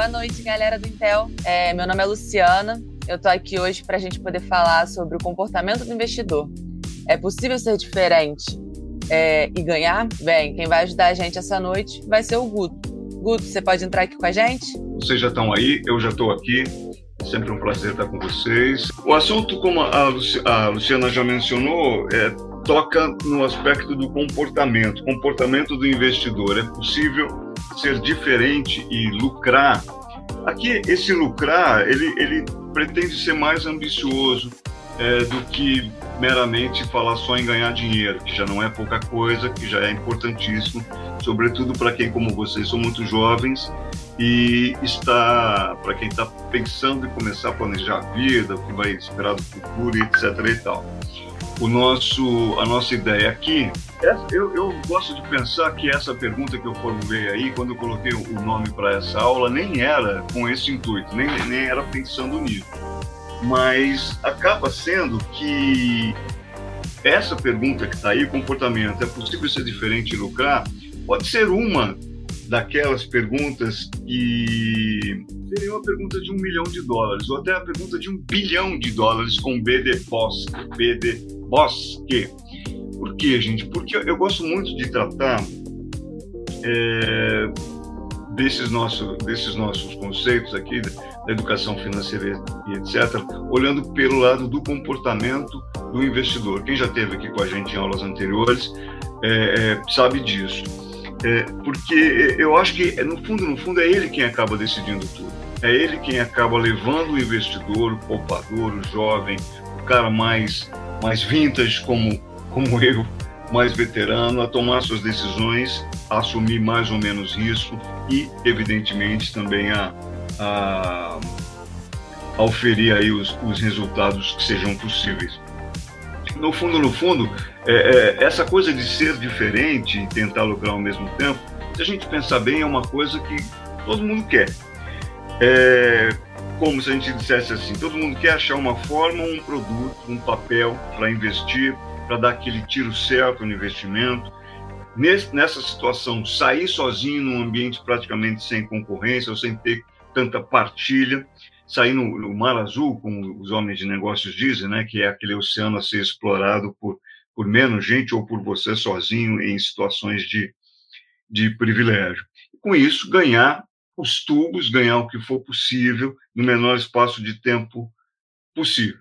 Boa noite, galera do Intel. É, meu nome é Luciana. Eu tô aqui hoje para a gente poder falar sobre o comportamento do investidor. É possível ser diferente é, e ganhar? Bem, quem vai ajudar a gente essa noite vai ser o Guto. Guto, você pode entrar aqui com a gente? Vocês já estão aí, eu já estou aqui. Sempre um prazer estar com vocês. O assunto, como a, Luciana já mencionou, é, toca no aspecto do comportamento, comportamento do investidor. É possível ser diferente e lucrar. Aqui, esse lucrar, ele, ele pretende ser mais ambicioso é, do que meramente falar só em ganhar dinheiro, que já não é pouca coisa, que já é importantíssimo, sobretudo para quem, como vocês, são muito jovens e está, para quem está pensando em começar a planejar a vida, o que vai esperar do futuro, etc. e tal. O nosso, a nossa ideia aqui, é, eu, eu gosto de pensar que essa pergunta que eu formulei aí, quando eu coloquei o nome para essa aula, nem era com esse intuito, nem, nem era pensando nisso mas acaba sendo que essa pergunta que está aí, comportamento, é possível ser diferente e lucrar? Pode ser uma daquelas perguntas que seria uma pergunta de um milhão de dólares, ou até a pergunta de um bilhão de dólares com B de Bosque. B de Bosque. Por quê, gente? Porque eu gosto muito de tratar é, desses, nossos, desses nossos conceitos aqui, da educação financeira e etc., olhando pelo lado do comportamento do investidor. Quem já esteve aqui com a gente em aulas anteriores é, é, sabe disso. É, porque eu acho que, no fundo, no fundo, é ele quem acaba decidindo tudo. É ele quem acaba levando o investidor, o poupador, o jovem, o cara mais, mais vintage como, como eu, mais veterano, a tomar suas decisões, a assumir mais ou menos isso e, evidentemente, também a, a, a oferir aí os, os resultados que sejam possíveis. No fundo, no fundo, é, é, essa coisa de ser diferente e tentar lucrar ao mesmo tempo, se a gente pensar bem, é uma coisa que todo mundo quer. É, como se a gente dissesse assim, todo mundo quer achar uma forma, um produto, um papel para investir, para dar aquele tiro certo no investimento. Nesse, nessa situação, sair sozinho num ambiente praticamente sem concorrência ou sem ter tanta partilha, sair no, no, mar azul, como os homens de negócios dizem, né, que é aquele oceano a ser explorado por, por menos gente ou por você sozinho em situações de, de privilégio. Com isso, ganhar os tubos, ganhar o que for possível no menor espaço de tempo possível.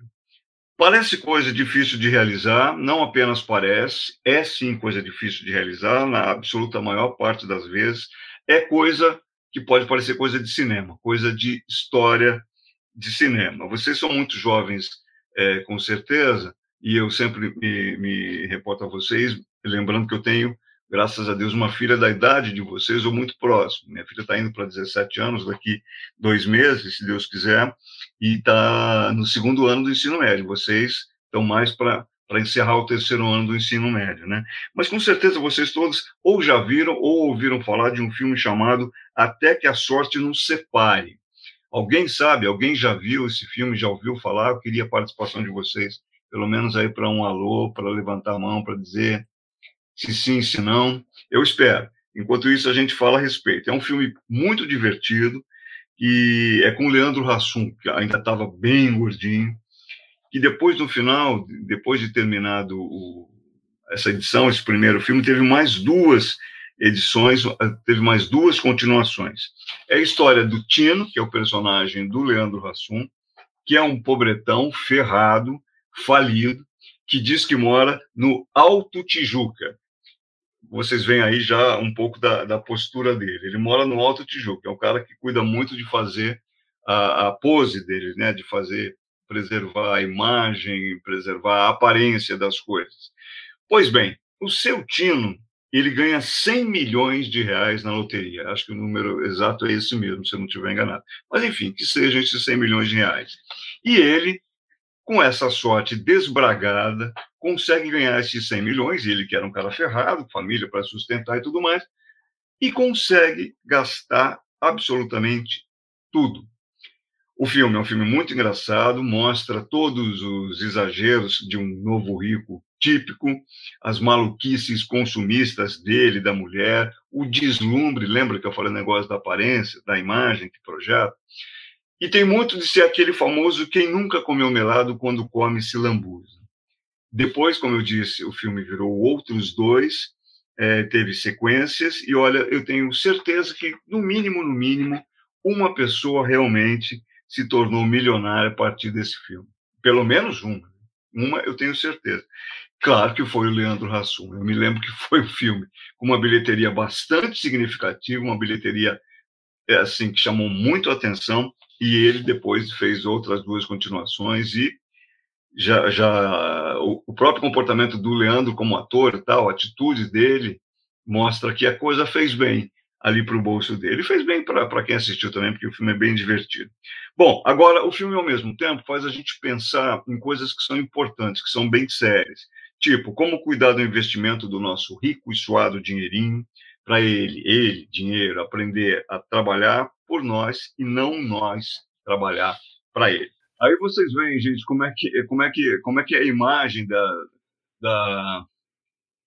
Parece coisa difícil de realizar, não apenas parece, é sim coisa difícil de realizar, na absoluta maior parte das vezes, é coisa que pode parecer coisa de cinema, coisa de história de cinema. Vocês são muito jovens, é, com certeza, e eu sempre me, me reporto a vocês, lembrando que eu tenho, graças a Deus, uma filha da idade de vocês ou muito próximo. Minha filha está indo para 17 anos daqui dois meses, se Deus quiser, e está no segundo ano do ensino médio. Vocês estão mais para para encerrar o terceiro ano do ensino médio, né? Mas com certeza vocês todos ou já viram ou ouviram falar de um filme chamado Até que a Sorte nos Separe. Alguém sabe? Alguém já viu esse filme? Já ouviu falar? Eu queria a participação de vocês, pelo menos aí para um alô, para levantar a mão, para dizer se sim, se não. Eu espero. Enquanto isso, a gente fala a respeito. É um filme muito divertido e é com o Leandro Hassum, que ainda estava bem gordinho que depois, no final, depois de terminado o, essa edição, esse primeiro filme, teve mais duas edições, teve mais duas continuações. É a história do Tino, que é o personagem do Leandro Hassum, que é um pobretão ferrado, falido, que diz que mora no Alto Tijuca. Vocês veem aí já um pouco da, da postura dele. Ele mora no Alto Tijuca, é um cara que cuida muito de fazer a, a pose dele, né, de fazer preservar a imagem, preservar a aparência das coisas. Pois bem, o seu Tino, ele ganha 100 milhões de reais na loteria. Acho que o número exato é esse mesmo, se eu não estiver enganado. Mas, enfim, que sejam esses 100 milhões de reais. E ele, com essa sorte desbragada, consegue ganhar esses 100 milhões, ele que era um cara ferrado, família para sustentar e tudo mais, e consegue gastar absolutamente tudo. O filme é um filme muito engraçado, mostra todos os exageros de um novo rico típico, as maluquices consumistas dele, da mulher, o deslumbre, lembra que eu falei o negócio da aparência, da imagem que projeta? E tem muito de ser aquele famoso quem nunca comeu melado quando come se lambuza. Depois, como eu disse, o filme virou outros dois, é, teve sequências, e olha, eu tenho certeza que, no mínimo, no mínimo, uma pessoa realmente se tornou milionária a partir desse filme. Pelo menos uma. Uma eu tenho certeza. Claro que foi o Leandro Hassum. Eu me lembro que foi o filme com uma bilheteria bastante significativa, uma bilheteria é, assim que chamou muito a atenção, e ele depois fez outras duas continuações e já, já o, o próprio comportamento do Leandro como ator, tal, a atitude dele mostra que a coisa fez bem ali para o bolso dele. Fez bem para quem assistiu também, porque o filme é bem divertido. Bom, agora, o filme, ao mesmo tempo, faz a gente pensar em coisas que são importantes, que são bem sérias. Tipo, como cuidar do investimento do nosso rico e suado dinheirinho, para ele, ele, dinheiro, aprender a trabalhar por nós e não nós trabalhar para ele. Aí vocês veem, gente, como é que, como é que, como é, que é a imagem da, da,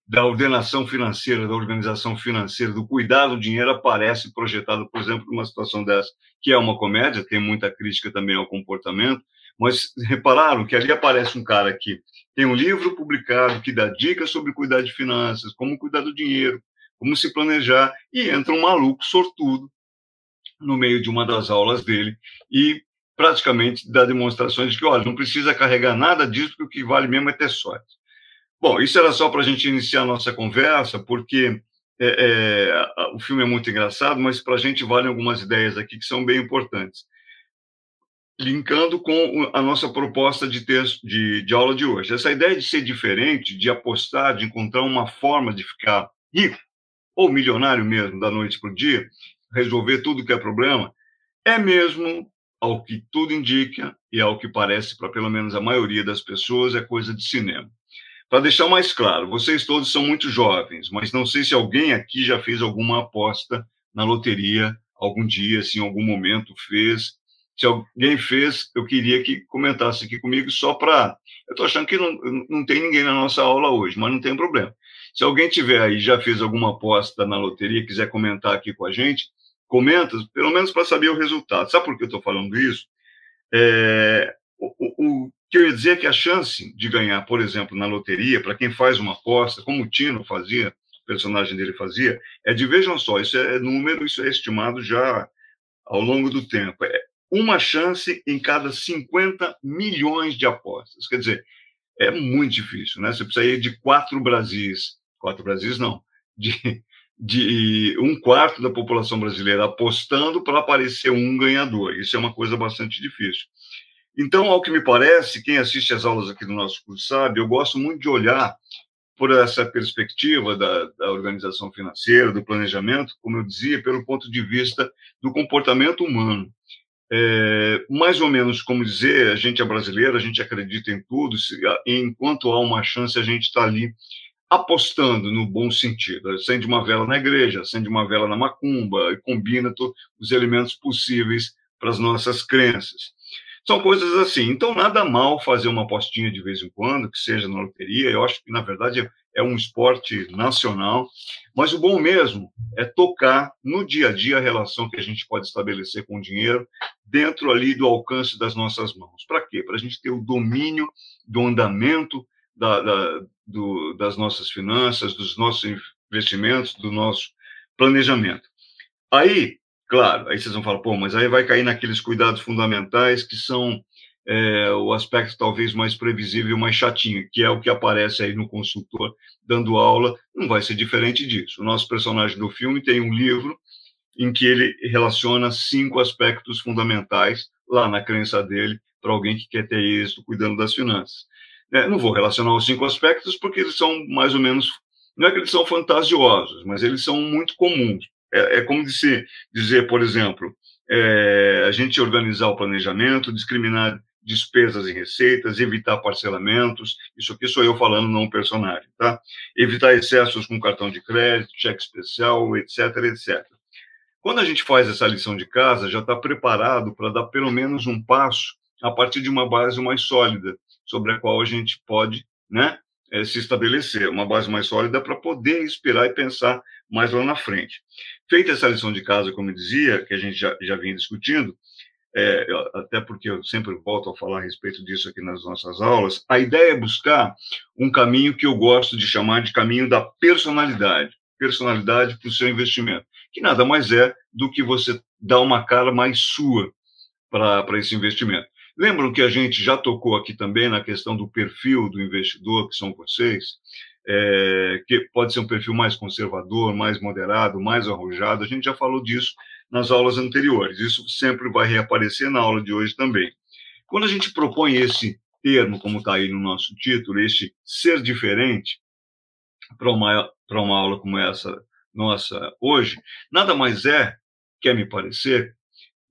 da ordenação financeira, da organização financeira, do cuidado do dinheiro aparece projetado, por exemplo, numa situação dessa, que é uma comédia, tem muita crítica também ao comportamento, mas repararam que ali aparece um cara que tem um livro publicado que dá dicas sobre cuidar de finanças, como cuidar do dinheiro, como se planejar, e entra um maluco sortudo no meio de uma das aulas dele e praticamente dá demonstrações de que, olha, não precisa carregar nada disso, porque o que vale mesmo é ter sorte. Bom, isso era só para a gente iniciar a nossa conversa, porque é, é, o filme é muito engraçado, mas para a gente valem algumas ideias aqui que são bem importantes. Linkando com a nossa proposta de texto de, de aula de hoje. Essa ideia de ser diferente, de apostar, de encontrar uma forma de ficar rico, ou milionário mesmo, da noite para o dia, resolver tudo que é problema, é mesmo ao que tudo indica e ao que parece para pelo menos a maioria das pessoas, é coisa de cinema. Para deixar mais claro, vocês todos são muito jovens, mas não sei se alguém aqui já fez alguma aposta na loteria algum dia, se em algum momento fez. Se alguém fez, eu queria que comentasse aqui comigo só para. Eu estou achando que não, não tem ninguém na nossa aula hoje, mas não tem problema. Se alguém tiver aí já fez alguma aposta na loteria, quiser comentar aqui com a gente, comenta, pelo menos para saber o resultado. Sabe por que eu estou falando isso? É, o, o, o, que eu ia dizer que a chance de ganhar, por exemplo, na loteria, para quem faz uma aposta, como o Tino fazia, o personagem dele fazia, é de, vejam só, isso é número, isso é estimado já ao longo do tempo. É uma chance em cada 50 milhões de apostas. Quer dizer, é muito difícil, né? Você precisa ir de quatro Brasis, quatro Brasis não, de de um quarto da população brasileira apostando para aparecer um ganhador. Isso é uma coisa bastante difícil. Então, ao que me parece, quem assiste às aulas aqui do nosso curso sabe, eu gosto muito de olhar por essa perspectiva da, da, organização financeira, do planejamento, como eu dizia, pelo ponto de vista do comportamento humano. É, mais ou menos como dizer, a gente é brasileiro, a gente acredita em tudo, se, enquanto há uma chance, a gente está ali apostando no bom sentido. Acende uma vela na igreja, acende uma vela na macumba e combina os elementos possíveis para as nossas crenças. São coisas assim. Então, nada mal fazer uma apostinha de vez em quando, que seja na loteria. Eu acho que, na verdade, é um esporte nacional. Mas o bom mesmo é tocar no dia a dia a relação que a gente pode estabelecer com o dinheiro dentro ali do alcance das nossas mãos. Para quê? Para a gente ter o domínio do andamento da, da, do, das nossas finanças, dos nossos investimentos, do nosso planejamento. Aí, claro, aí vocês vão falar, pô, mas aí vai cair naqueles cuidados fundamentais que são é, o aspecto talvez mais previsível, mais chatinho, que é o que aparece aí no consultor dando aula, não vai ser diferente disso. O nosso personagem do filme tem um livro em que ele relaciona cinco aspectos fundamentais lá na crença dele para alguém que quer ter êxito cuidando das finanças. É, não vou relacionar os cinco aspectos porque eles são mais ou menos, não é que eles são fantasiosos, mas eles são muito comuns. É, é como dizer, dizer, por exemplo, é, a gente organizar o planejamento, discriminar despesas e receitas, evitar parcelamentos, isso aqui sou eu falando, não o personagem, tá? Evitar excessos com cartão de crédito, cheque especial, etc, etc. Quando a gente faz essa lição de casa, já está preparado para dar pelo menos um passo a partir de uma base mais sólida, sobre a qual a gente pode né, é, se estabelecer, uma base mais sólida para poder esperar e pensar mais lá na frente. Feita essa lição de casa, como eu dizia, que a gente já, já vinha discutindo, é, até porque eu sempre volto a falar a respeito disso aqui nas nossas aulas, a ideia é buscar um caminho que eu gosto de chamar de caminho da personalidade, personalidade para o seu investimento, que nada mais é do que você dar uma cara mais sua para esse investimento. Lembram que a gente já tocou aqui também na questão do perfil do investidor, que são vocês, é, que pode ser um perfil mais conservador, mais moderado, mais arrojado. A gente já falou disso nas aulas anteriores. Isso sempre vai reaparecer na aula de hoje também. Quando a gente propõe esse termo, como está aí no nosso título, este ser diferente, para uma, para uma aula como essa nossa hoje, nada mais é, quer me parecer,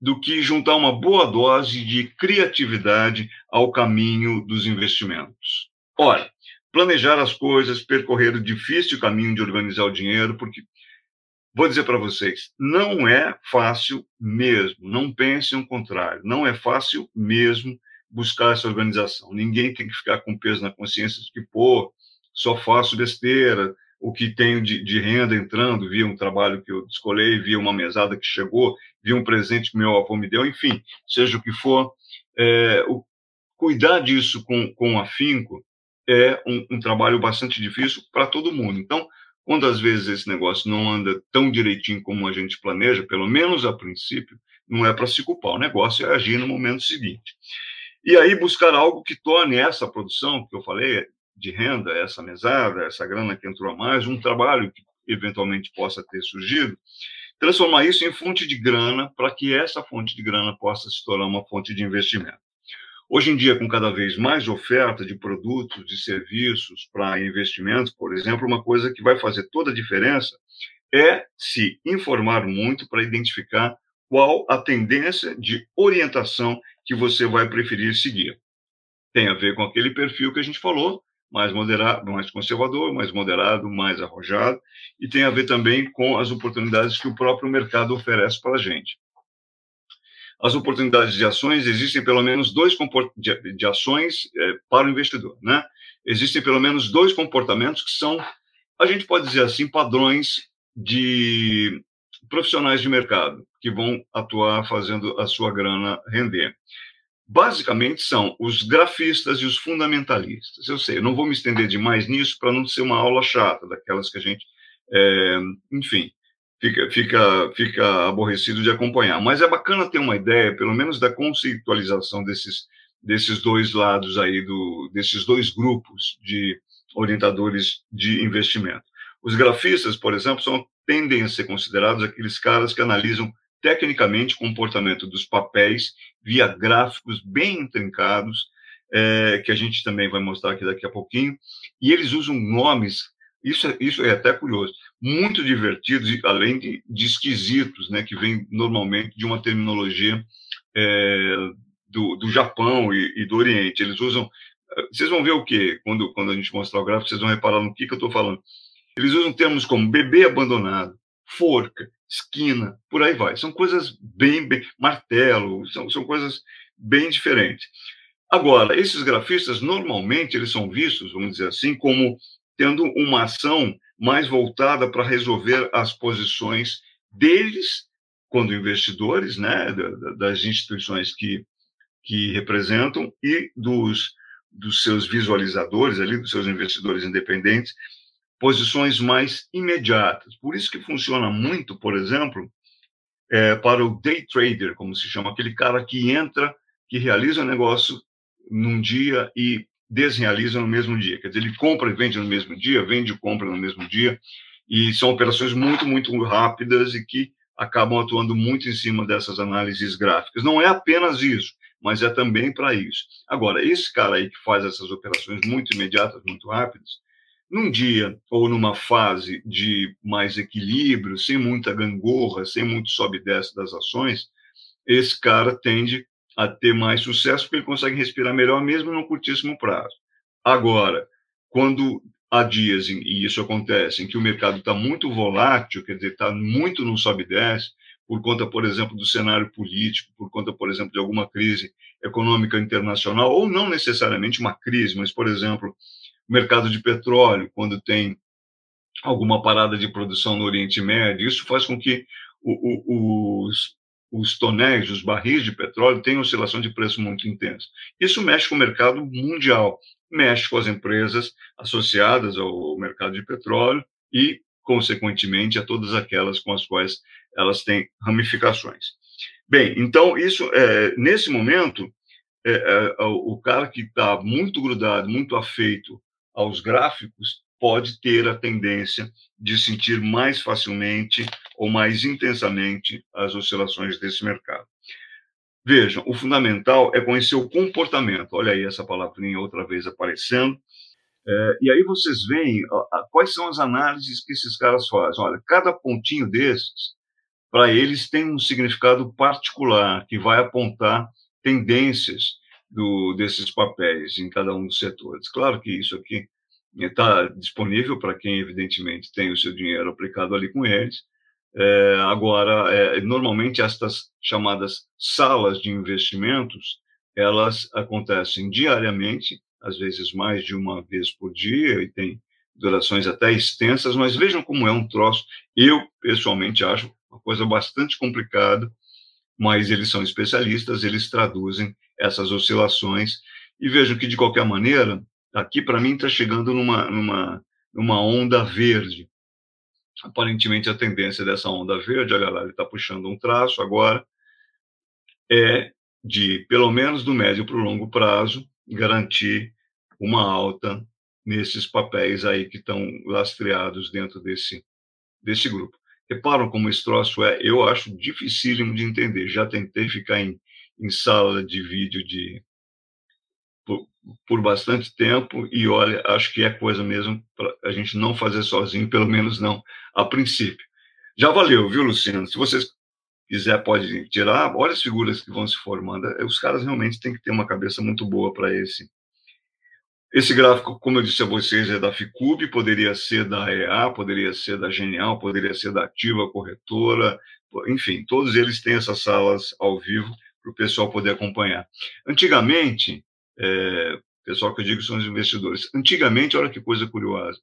do que juntar uma boa dose de criatividade ao caminho dos investimentos. Ora, planejar as coisas, percorrer o difícil caminho de organizar o dinheiro, porque vou dizer para vocês, não é fácil mesmo. Não pensem o contrário. Não é fácil mesmo buscar essa organização. Ninguém tem que ficar com peso na consciência de que, pô, só faço besteira, o que tenho de, de, renda entrando via um trabalho que eu escolhi, via uma mesada que chegou, via um presente que meu avô me deu, enfim, seja o que for, é, o, cuidar disso com, com afinco é um, um trabalho bastante difícil para todo mundo. Então, quando às vezes esse negócio não anda tão direitinho como a gente planeja, pelo menos a princípio, não é para se culpar. O negócio é agir no momento seguinte. E aí buscar algo que torne essa produção que eu falei de renda, essa mesada, essa grana que entrou a mais, um trabalho que eventualmente possa ter surgido, transformar isso em fonte de grana para que essa fonte de grana possa se tornar uma fonte de investimento. Hoje em dia, com cada vez mais oferta de produtos, de serviços para investimentos, por exemplo, uma coisa que vai fazer toda a diferença é se informar muito para identificar qual a tendência de orientação que você vai preferir seguir. Tem a ver com aquele perfil que a gente falou, mais moderado, mais conservador, mais moderado, mais arrojado, e tem a ver também com as oportunidades que o próprio mercado oferece para a gente as oportunidades de ações, existem pelo menos dois de, de ações é, para o investidor, né? Existem pelo menos dois comportamentos que são, a gente pode dizer assim, padrões de profissionais de mercado que vão atuar fazendo a sua grana render. Basicamente são os grafistas e os fundamentalistas. Eu sei, eu não vou me estender demais nisso para não ser uma aula chata, daquelas que a gente, é, enfim, fica, fica, fica aborrecido de acompanhar. Mas é bacana ter uma ideia, pelo menos, da conceitualização desses, desses dois lados aí, do, desses dois grupos de orientadores de investimento. Os grafistas, por exemplo, são, tendem a ser considerados aqueles caras que analisam tecnicamente o comportamento dos papéis via gráficos bem intrincados, é, que a gente também vai mostrar aqui daqui a pouquinho, e eles usam nomes, isso, é, isso é até curioso, muito divertidos, além de, de esquisitos, né, que vem normalmente de uma terminologia é, do, do Japão e, e, do Oriente. Eles usam. Eh, vocês vão ver o quê? Quando, quando a gente mostrar o gráfico, vocês vão reparar no que, que eu estou falando. Eles usam termos como bebê abandonado, forca, esquina, por aí vai. São coisas bem, bem martelo, são, são coisas bem diferentes. Agora, esses grafistas, normalmente, eles são vistos, vamos dizer assim, como tendo uma ação mais voltada para resolver as posições deles, quando investidores, né, das instituições que, que representam e dos, dos seus visualizadores ali, dos seus investidores independentes, posições mais imediatas. Por isso que funciona muito, por exemplo, é, para o day trader, como se chama, aquele cara que entra, que realiza o negócio num dia e desrealiza no mesmo dia. Quer dizer, ele compra e vende no mesmo dia, vende e compra no mesmo dia, e são operações muito, muito rápidas e que acabam atuando muito em cima dessas análises gráficas. Não é apenas isso, mas é também para isso. Agora, esse cara aí que faz essas operações muito imediatas, muito rápidas, num dia ou numa fase de mais equilíbrio, sem muita gangorra, sem muito sobe e desce das ações, esse cara tende a ter mais sucesso, porque ele consegue respirar melhor mesmo no curtíssimo prazo. Agora, quando há dias, e isso acontece, em que o mercado está muito volátil, quer dizer, está muito no sobe e desce, por conta, por exemplo, do cenário político, por conta, por exemplo, de alguma crise econômica internacional, ou não necessariamente uma crise, mas, por exemplo, o mercado de petróleo, quando tem alguma parada de produção no Oriente Médio, isso faz com que o, o, os, os tonéis, os barris de petróleo tenham oscilação de preço muito intensa. Isso mexe com o mercado mundial, mexe com as empresas associadas ao mercado de petróleo e, consequentemente, a todas aquelas com as quais elas têm ramificações. Bem, então, isso, é, nesse momento, é, é, o cara que está muito grudado, muito afeito aos gráficos, pode ter a tendência de sentir mais facilmente ou mais intensamente as oscilações desse mercado. Vejam, o fundamental é conhecer o comportamento. Olha aí essa palavrinha outra vez aparecendo. É, e aí vocês veem ó, quais são as análises que esses caras fazem. Olha, cada pontinho desses para eles tem um significado particular que vai apontar tendências do, desses papéis em cada um dos setores. Claro que isso aqui está disponível para quem, evidentemente, tem o seu dinheiro aplicado ali com eles. É, agora, é, normalmente, estas chamadas salas de investimentos, elas acontecem diariamente, às vezes mais de uma vez por dia, e tem durações até extensas, mas vejam como é um troço. Eu, pessoalmente, acho uma coisa bastante complicada, mas eles são especialistas, eles traduzem essas oscilações. E vejam que, de qualquer maneira, aqui para mim está chegando numa, numa, numa onda verde. Aparentemente, a tendência dessa onda verde, olha lá, ele está puxando um traço agora, é de, pelo menos do médio para o longo prazo, garantir uma alta nesses papéis aí que estão lastreados dentro desse, desse grupo. Reparam como esse troço é? Eu acho dificílimo de entender. Já tentei ficar em, em sala de vídeo de por, por, bastante tempo e olha, acho que é coisa mesmo para a gente não fazer sozinho, pelo menos não a princípio. Já valeu, viu, Luciano? Se vocês quiser pode tirar. Olha as figuras que vão se formando. Os caras realmente têm que ter uma cabeça muito boa para esse esse gráfico, como eu disse a vocês, é da Ficub, poderia ser da EA, poderia ser da Genial, poderia ser da Ativa Corretora, enfim, todos eles têm essas salas ao vivo para o pessoal poder acompanhar. Antigamente, é, pessoal que eu digo são os investidores, antigamente, olha que coisa curiosa,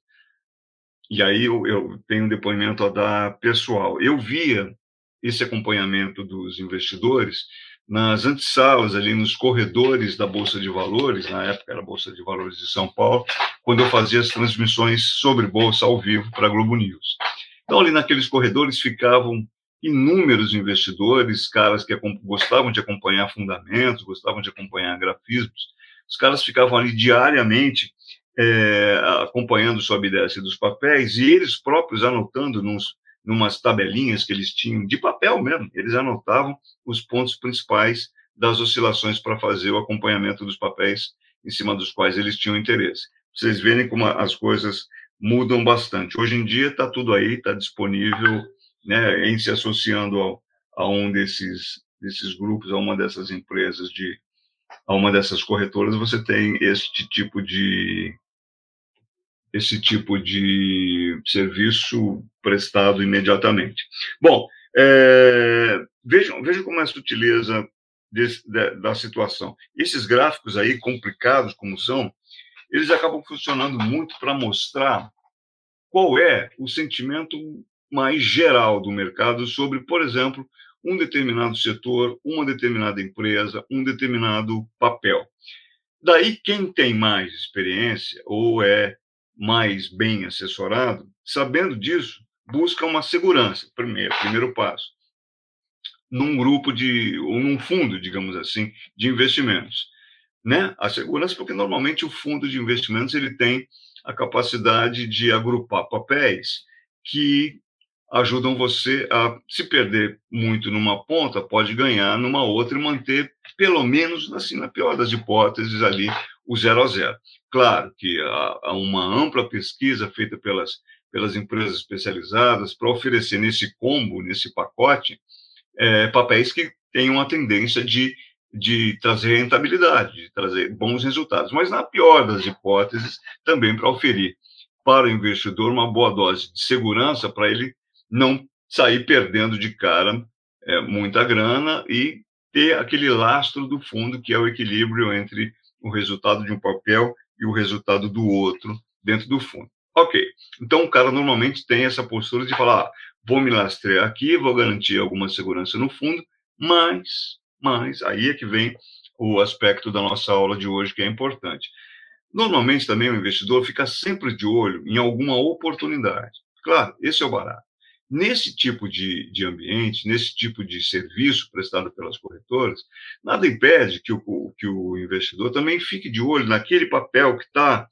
e aí eu, eu tenho um depoimento a dar pessoal, eu via esse acompanhamento dos investidores nas antessalas, ali nos corredores da Bolsa de Valores, na época era a Bolsa de Valores de São Paulo, quando eu fazia as transmissões sobre Bolsa ao vivo para a Globo News. Então, ali naqueles corredores ficavam inúmeros investidores, caras que gostavam de acompanhar fundamentos, gostavam de acompanhar grafismos. Os caras ficavam ali diariamente é, acompanhando o sobe e dos papéis e eles próprios anotando nos, numas tabelinhas que eles tinham, de papel mesmo, eles anotavam os pontos principais das oscilações para fazer o acompanhamento dos papéis em cima dos quais eles tinham interesse. Vocês verem como as coisas mudam bastante. Hoje em dia está tudo aí, está disponível, né, em se associando ao, a um desses, desses grupos, a uma dessas empresas de, a uma dessas corretoras, você tem este tipo de esse tipo de serviço prestado imediatamente. Bom, é, vejam, vejam como é a sutileza desse, da, da situação. Esses gráficos aí, complicados como são, eles acabam funcionando muito para mostrar qual é o sentimento mais geral do mercado sobre, por exemplo, um determinado setor, uma determinada empresa, um determinado papel. Daí, quem tem mais experiência ou é mais bem assessorado, sabendo disso, busca uma segurança, primeiro, primeiro passo, num grupo de, ou num fundo, digamos assim, de investimentos. Né? A segurança, porque normalmente o fundo de investimentos ele tem a capacidade de agrupar papéis que ajudam você a se perder muito numa ponta, pode ganhar numa outra e manter, pelo menos, assim, na pior das hipóteses, ali o zero a zero. Claro que há, uma ampla pesquisa feita pelas, pelas empresas especializadas para oferecer nesse combo, nesse pacote, é, papéis que tenham a tendência de, de trazer rentabilidade, de trazer bons resultados. Mas, na pior das hipóteses, também para oferir para o investidor uma boa dose de segurança para ele não sair perdendo de cara é, muita grana e ter aquele lastro do fundo, que é o equilíbrio entre o resultado de um papel e o resultado do outro dentro do fundo. Ok, então o cara normalmente tem essa postura de falar, ah, vou me lastrear aqui, vou garantir alguma segurança no fundo, mas, mas, aí é que vem o aspecto da nossa aula de hoje que é importante. Normalmente também o investidor fica sempre de olho em alguma oportunidade. Claro, esse é o barato. Nesse tipo de, de ambiente, nesse tipo de serviço prestado pelas corretoras, nada impede que o, que o investidor também fique de olho naquele papel que está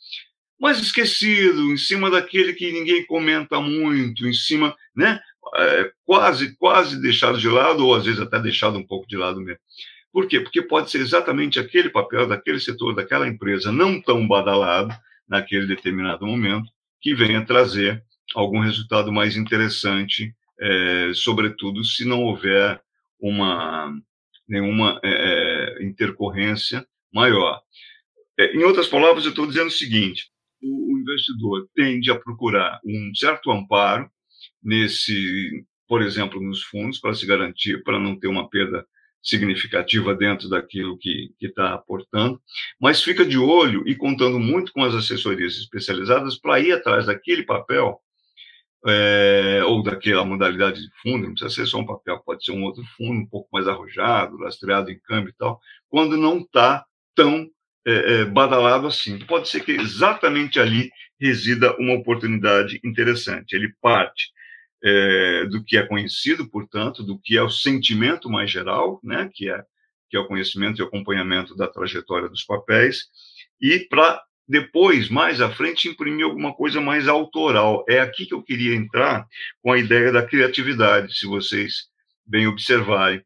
mais esquecido, em cima daquele que ninguém comenta muito, em cima, né? É, quase, quase deixado de lado, ou às vezes até deixado um pouco de lado mesmo. Por quê? Porque pode ser exatamente aquele papel daquele setor, daquela empresa não tão badalado naquele determinado momento, que venha trazer algum resultado mais interessante, é, sobretudo se não houver uma nenhuma é, é intercorrência maior. É, em outras palavras, eu estou dizendo o seguinte: o investidor tende a procurar um certo amparo nesse, por exemplo, nos fundos para se garantir, para não ter uma perda significativa dentro daquilo que está aportando, mas fica de olho e contando muito com as assessorias especializadas para ir atrás daquele papel é, ou daquela modalidade de fundo, não precisa ser só um papel, pode ser um outro fundo um pouco mais arrojado, lastreado em câmbio e tal, quando não está tão é, é, badalado assim. Pode ser que exatamente ali resida uma oportunidade interessante. Ele parte é, do que é conhecido, portanto, do que é o sentimento mais geral, né, que é que é o conhecimento e acompanhamento da trajetória dos papéis, e para depois, mais à frente, imprimir alguma coisa mais autoral. É aqui que eu queria entrar com a ideia da criatividade, se vocês bem observarem.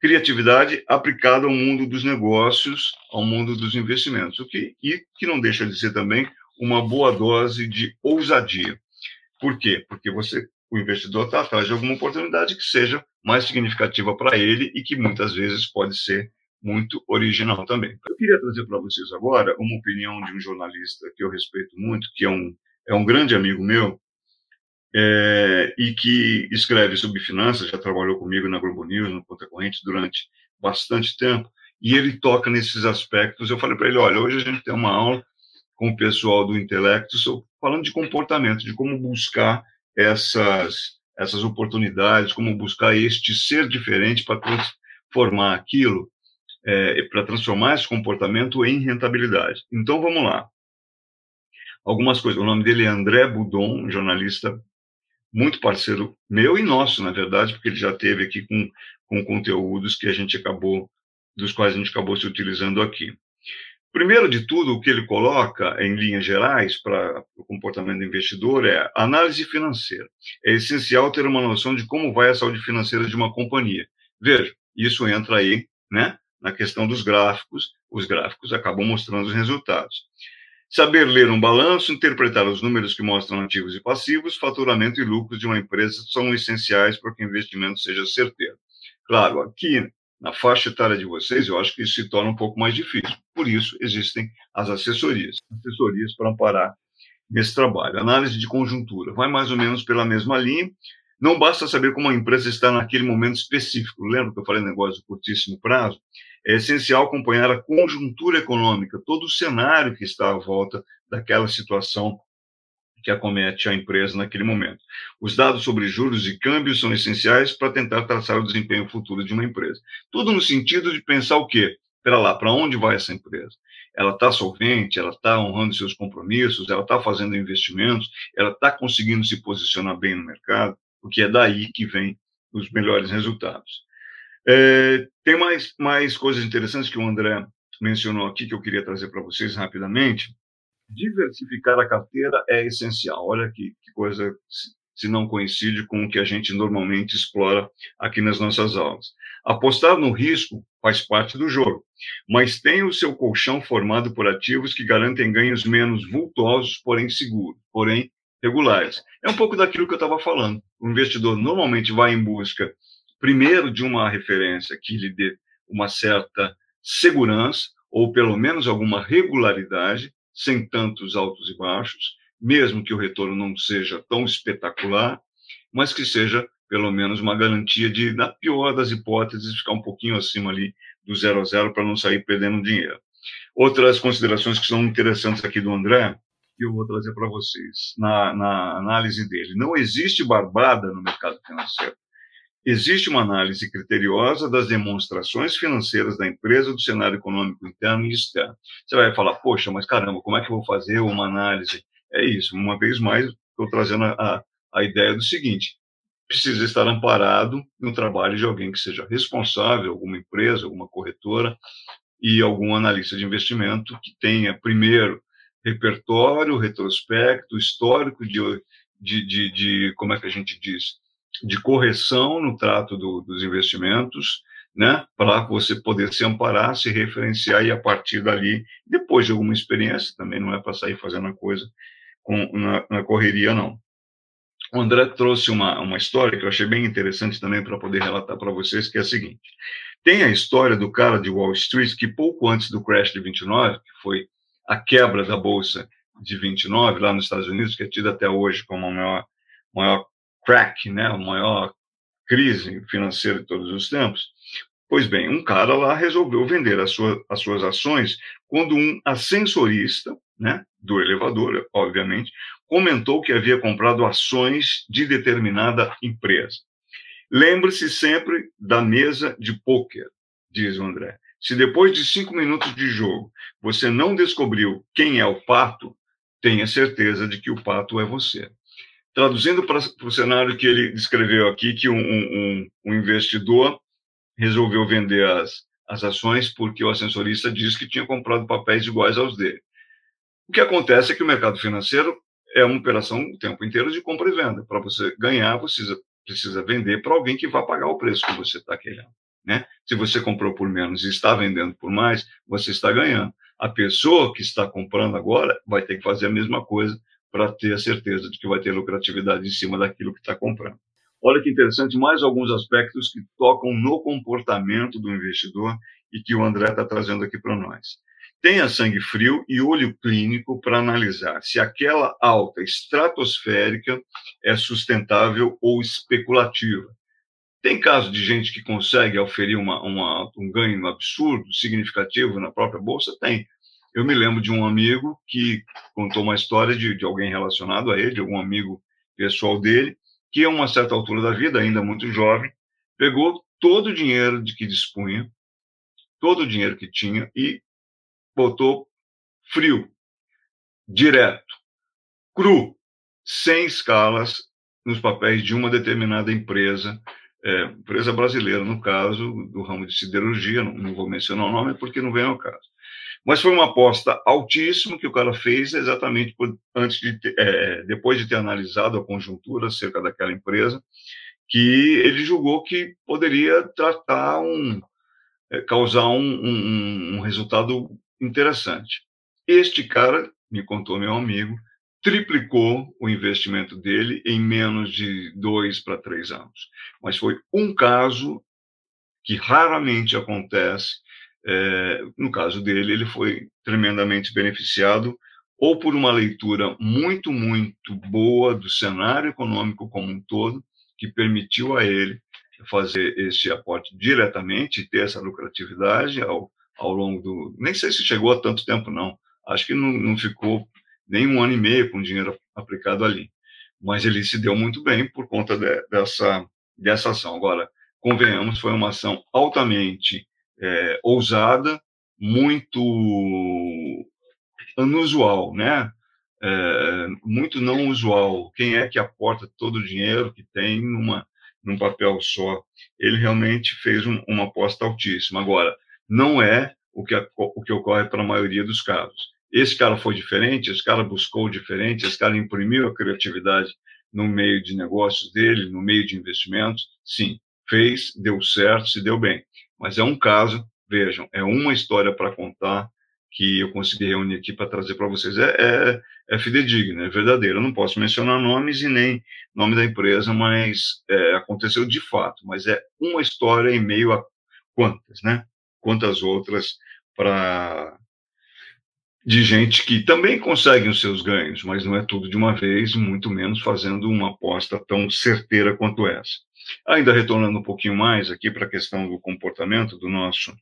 Criatividade aplicada ao mundo dos negócios, ao mundo dos investimentos, o que, e que não deixa de ser também uma boa dose de ousadia. Por quê? Porque você o investidor está atrás de alguma oportunidade que seja mais significativa para ele e que muitas vezes pode ser muito original também. Eu queria trazer para vocês agora uma opinião de um jornalista que eu respeito muito, que é um, é um grande amigo meu, é, e que escreve sobre finanças, já trabalhou comigo na Globo News, no Conta Corrente, durante bastante tempo, e ele toca nesses aspectos. Eu falei para ele: olha, hoje a gente tem uma aula com o pessoal do intelecto falando de comportamento, de como buscar essas, essas oportunidades, como buscar este ser diferente para transformar aquilo, é, para transformar esse comportamento em rentabilidade. Então, vamos lá. Algumas coisas. O nome dele é André Budon, jornalista muito parceiro meu e nosso, na verdade, porque ele já teve aqui com, com conteúdos que a gente acabou, dos quais a gente acabou se utilizando aqui. Primeiro de tudo, o que ele coloca, em linhas gerais, para o comportamento do investidor é análise financeira. É essencial ter uma noção de como vai a saúde financeira de uma companhia. Veja, isso entra aí, né, na questão dos gráficos. Os gráficos acabam mostrando os resultados. Saber ler um balanço, interpretar os números que mostram ativos e passivos, faturamento e lucros de uma empresa são essenciais para que o investimento seja certeiro. Claro, aqui na faixa etária de vocês, eu acho que isso se torna um pouco mais difícil. Por isso, existem as assessorias assessorias para amparar nesse trabalho. Análise de conjuntura vai mais ou menos pela mesma linha. Não basta saber como a empresa está naquele momento específico. Lembra que eu falei negócio de curtíssimo prazo? É essencial acompanhar a conjuntura econômica, todo o cenário que está à volta daquela situação que acomete a empresa naquele momento. Os dados sobre juros e câmbios são essenciais para tentar traçar o desempenho futuro de uma empresa. Tudo no sentido de pensar o quê? Espera lá, para onde vai essa empresa? Ela está solvente, ela está honrando seus compromissos, ela está fazendo investimentos, ela está conseguindo se posicionar bem no mercado, porque é daí que vem os melhores resultados. É, tem mais, mais coisas interessantes que o André mencionou aqui que eu queria trazer para vocês rapidamente diversificar a carteira é essencial. Olha que, que coisa, se não coincide com o que a gente normalmente explora aqui nas nossas aulas. Apostar no risco faz parte do jogo, mas tem o seu colchão formado por ativos que garantem ganhos menos vultuosos, porém seguros, porém regulares. É um pouco daquilo que eu estava falando. O investidor normalmente vai em busca, primeiro, de uma referência que lhe dê uma certa segurança, ou pelo menos alguma regularidade, sem tantos altos e baixos, mesmo que o retorno não seja tão espetacular, mas que seja pelo menos uma garantia de, na pior das hipóteses, ficar um pouquinho acima ali do zero a zero para não sair perdendo dinheiro. Outras considerações que são interessantes aqui do André, que eu vou trazer para vocês, na, na análise dele. Não existe barbada no mercado financeiro. Existe uma análise criteriosa das demonstrações financeiras da empresa, do cenário econômico interno e externo. Você vai falar, poxa, mas caramba, como é que eu vou fazer uma análise? É isso, uma vez mais, estou trazendo a, a ideia do seguinte: precisa estar amparado no trabalho de alguém que seja responsável, alguma empresa, alguma corretora e algum analista de investimento que tenha, primeiro, repertório, retrospecto, histórico de, de, de, de como é que a gente diz, de correção no trato do, dos investimentos, né, para você poder se amparar, se referenciar e a partir dali, depois de alguma experiência, também não é para sair fazendo a coisa com, na, na correria, não. O André trouxe uma, uma história que eu achei bem interessante também para poder relatar para vocês, que é a seguinte. Tem a história do cara de Wall Street que pouco antes do crash de 29, que foi a quebra da bolsa de 29 lá nos Estados Unidos, que é tida até hoje como a maior, maior crack, né, a maior crise financeira de todos os tempos. Pois bem, um cara lá resolveu vender as, sua, as suas ações quando um ascensorista, né, do elevador, obviamente, comentou que havia comprado ações de determinada empresa. Lembre-se sempre da mesa de pôquer, diz o André. Se depois de cinco minutos de jogo você não descobriu quem é o pato, tenha certeza de que o pato é você. Traduzindo para o cenário que ele descreveu aqui, que um, um, um investidor resolveu vender as, as ações porque o ascensorista disse que tinha comprado papéis iguais aos dele. O que acontece é que o mercado financeiro é uma operação o tempo inteiro de compra e venda. Para você ganhar, você precisa, precisa vender para alguém que vai pagar o preço que você está querendo. Né? Se você comprou por menos e está vendendo por mais, você está ganhando. A pessoa que está comprando agora vai ter que fazer a mesma coisa para ter a certeza de que vai ter lucratividade em cima daquilo que está comprando. Olha que interessante, mais alguns aspectos que tocam no comportamento do investidor e que o André está trazendo aqui para nós. Tenha sangue frio e olho clínico para analisar se aquela alta estratosférica é sustentável ou especulativa. Tem caso de gente que consegue oferir uma, uma, um ganho absurdo, significativo na própria bolsa? Tem. Eu me lembro de um amigo que contou uma história de, de alguém relacionado a ele, de algum amigo pessoal dele, que a uma certa altura da vida, ainda muito jovem, pegou todo o dinheiro de que dispunha, todo o dinheiro que tinha e botou frio, direto, cru, sem escalas nos papéis de uma determinada empresa, é, empresa brasileira, no caso, do ramo de siderurgia, não, não, vou mencionar o nome porque não vem ao caso. Mas foi uma aposta altíssima que o cara fez exatamente por, antes de ter, é, depois de ter analisado a conjuntura acerca daquela empresa, que ele julgou que poderia tratar um, é, causar um, um, um resultado interessante. Este cara, me contou meu amigo, triplicou o investimento dele em menos de dois para três anos. Mas foi um caso que raramente acontece. É, no caso dele, ele foi tremendamente beneficiado ou por uma leitura muito, muito boa do cenário econômico como um todo, que permitiu a ele fazer esse aporte diretamente e ter essa lucratividade ao, ao longo do. Nem sei se chegou a tanto tempo, não. Acho que não, não ficou nem um ano e meio com dinheiro aplicado ali. Mas ele se deu muito bem por conta de, dessa, dessa ação. Agora, convenhamos, foi uma ação altamente é, ousada, muito inusual, né? É, muito não usual. Quem é que aporta todo o dinheiro que tem numa, num papel só? Ele realmente fez um, uma aposta altíssima. Agora, não é o que, o que ocorre para a maioria dos casos. Esse cara foi diferente, esse cara buscou diferente, esse cara imprimiu a criatividade no meio de negócios dele, no meio de investimentos. Sim, fez, deu certo, se deu bem. Mas é um caso, vejam, é uma história para contar que eu consegui reunir aqui para trazer para vocês. É, é, é fidedigna, é verdadeira. Eu não posso mencionar nomes e nem nome da empresa, mas é, aconteceu de fato. Mas é uma história em meio a quantas, né? quantas outras para de gente que também consegue os seus ganhos, mas não é tudo de uma vez, muito menos fazendo uma aposta tão certeira quanto essa. Ainda retornando um pouquinho mais aqui para a questão do comportamento do nosso